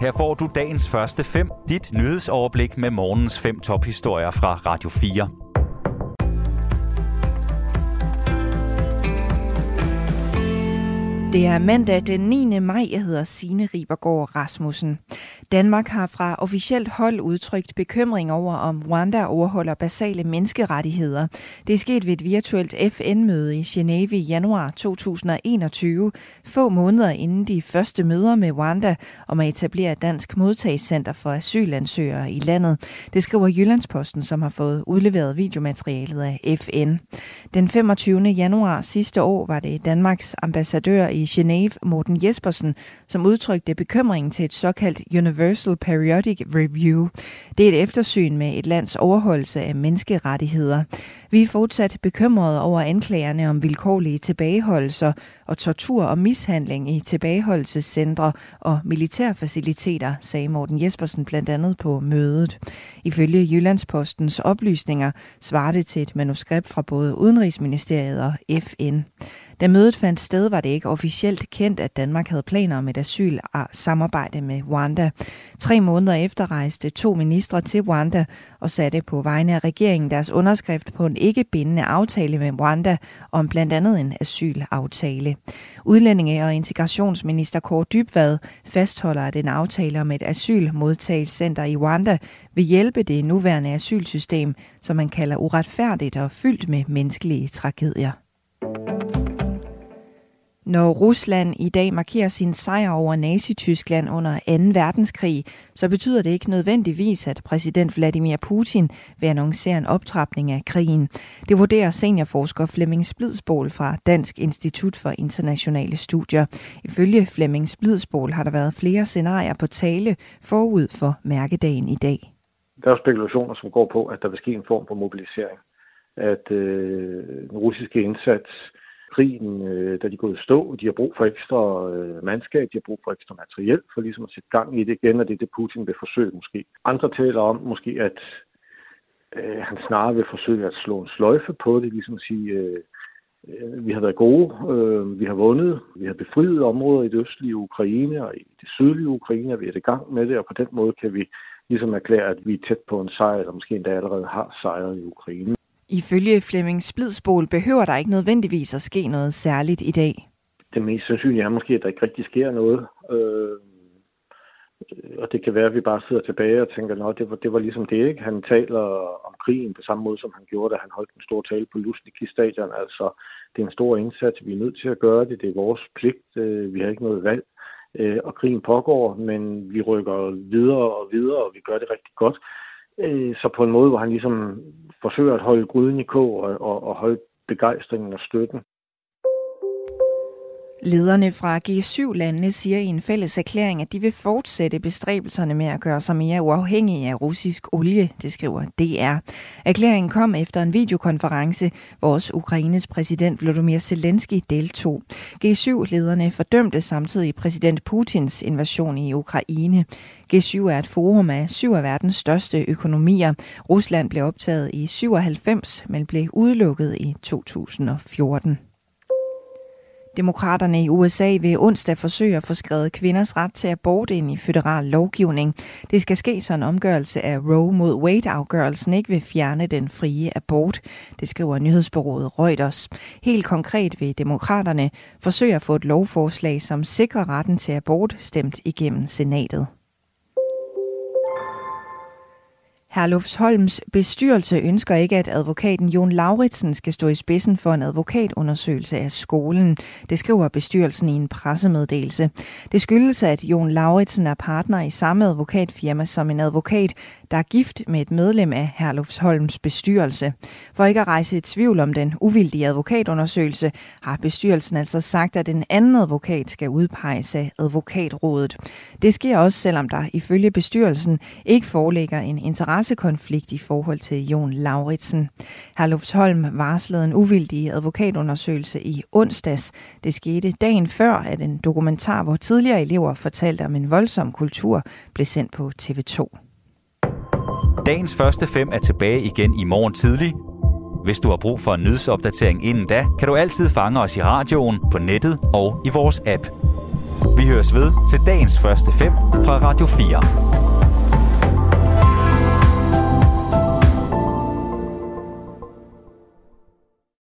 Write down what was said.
Her får du dagens første fem, dit nyhedsoverblik med morgens fem tophistorier fra Radio 4. Det er mandag den 9. maj. Jeg hedder Signe Ribergaard Rasmussen. Danmark har fra officielt hold udtrykt bekymring over, om Rwanda overholder basale menneskerettigheder. Det er sket ved et virtuelt FN-møde i Genève i januar 2021, få måneder inden de første møder med Rwanda om at etablere et dansk modtagscenter for asylansøgere i landet. Det skriver Jyllandsposten, som har fået udleveret videomaterialet af FN. Den 25. januar sidste år var det Danmarks ambassadør i i Genève, Morten Jespersen, som udtrykte bekymringen til et såkaldt Universal Periodic Review. Det er et eftersyn med et lands overholdelse af menneskerettigheder. Vi er fortsat bekymrede over anklagerne om vilkårlige tilbageholdelser og tortur og mishandling i tilbageholdelsescentre og militærfaciliteter, sagde Morten Jespersen blandt andet på mødet. Ifølge Jyllandspostens oplysninger svarer det til et manuskript fra både Udenrigsministeriet og FN. Da mødet fandt sted, var det ikke officielt kendt, at Danmark havde planer om et asyl-samarbejde med Rwanda. Tre måneder efter rejste to ministre til Rwanda og satte på vegne af regeringen deres underskrift på en ikke bindende aftale med Rwanda om blandt andet en asylaftale. Udlændinge- og integrationsminister Kåre Dybvad fastholder, at en aftale om et asylmodtagelsescenter i Rwanda vil hjælpe det nuværende asylsystem, som man kalder uretfærdigt og fyldt med menneskelige tragedier. Når Rusland i dag markerer sin sejr over Nazi-Tyskland under 2. verdenskrig, så betyder det ikke nødvendigvis, at præsident Vladimir Putin vil annoncere en optrapning af krigen. Det vurderer seniorforsker Flemming Splidsbol fra Dansk Institut for Internationale Studier. Ifølge Flemming Splidsbol har der været flere scenarier på tale forud for mærkedagen i dag. Der er spekulationer, som går på, at der vil ske en form for mobilisering. At øh, den russiske indsats krigen, øh, da de er gået i stå. De har brug for ekstra øh, mandskab, de har brug for ekstra materiel for ligesom at sætte gang i det igen, og det er det, Putin vil forsøge måske. Andre taler om måske, at øh, han snarere vil forsøge at slå en sløjfe på det, ligesom at sige, øh, øh vi har været gode, øh, vi har vundet, vi har befriet områder i det østlige Ukraine og i det sydlige Ukraine, og vi er i gang med det, og på den måde kan vi ligesom erklære, at vi er tæt på en sejr, eller måske endda allerede har sejret i Ukraine. Ifølge Flemming Splidsbol behøver der ikke nødvendigvis at ske noget særligt i dag. Det mest sandsynlige er måske, at der ikke rigtig sker noget. Øh, øh og det kan være, at vi bare sidder tilbage og tænker, at det var, det var ligesom det, ikke? Han taler om krigen på samme måde, som han gjorde, da han holdt en stor tale på Lusniki stadion. Altså, det er en stor indsats. Vi er nødt til at gøre det. Det er vores pligt. Øh, vi har ikke noget valg. Øh, og krigen pågår, men vi rykker videre og videre, og vi gør det rigtig godt. Øh, så på en måde, hvor han ligesom forsøger at holde gryden i kog og, og, og holde begejstringen og støtten. Lederne fra G7-landene siger i en fælles erklæring, at de vil fortsætte bestræbelserne med at gøre sig mere uafhængige af russisk olie, det skriver DR. Erklæringen kom efter en videokonference, hvor også Ukraines præsident Volodymyr Zelensky deltog. G7-lederne fordømte samtidig præsident Putins invasion i Ukraine. G7 er et forum af syv af verdens største økonomier. Rusland blev optaget i 97, men blev udelukket i 2014. Demokraterne i USA vil onsdag forsøge at få skrevet kvinders ret til abort ind i federal lovgivning. Det skal ske så en omgørelse af Roe mod Wade-afgørelsen ikke vil fjerne den frie abort. Det skriver nyhedsbureauet Reuters. Helt konkret vil demokraterne forsøge at få et lovforslag, som sikrer retten til abort, stemt igennem senatet. Herlufsholms bestyrelse ønsker ikke, at advokaten Jon Lauritsen skal stå i spidsen for en advokatundersøgelse af skolen. Det skriver bestyrelsen i en pressemeddelelse. Det skyldes, at Jon Lauritsen er partner i samme advokatfirma som en advokat, der er gift med et medlem af Herlufsholms bestyrelse. For ikke at rejse i tvivl om den uvildige advokatundersøgelse, har bestyrelsen altså sagt, at en anden advokat skal udpeges af advokatrådet. Det sker også, selvom der ifølge bestyrelsen ikke foreligger en interessekonflikt i forhold til Jon Lauritsen. Herlufsholm varslede en uvildig advokatundersøgelse i onsdags. Det skete dagen før, at en dokumentar, hvor tidligere elever fortalte om en voldsom kultur, blev sendt på TV2. Dagens første fem er tilbage igen i morgen tidlig. Hvis du har brug for en nyhedsopdatering inden da, kan du altid fange os i radioen, på nettet og i vores app. Vi høres ved til dagens første fem fra Radio 4.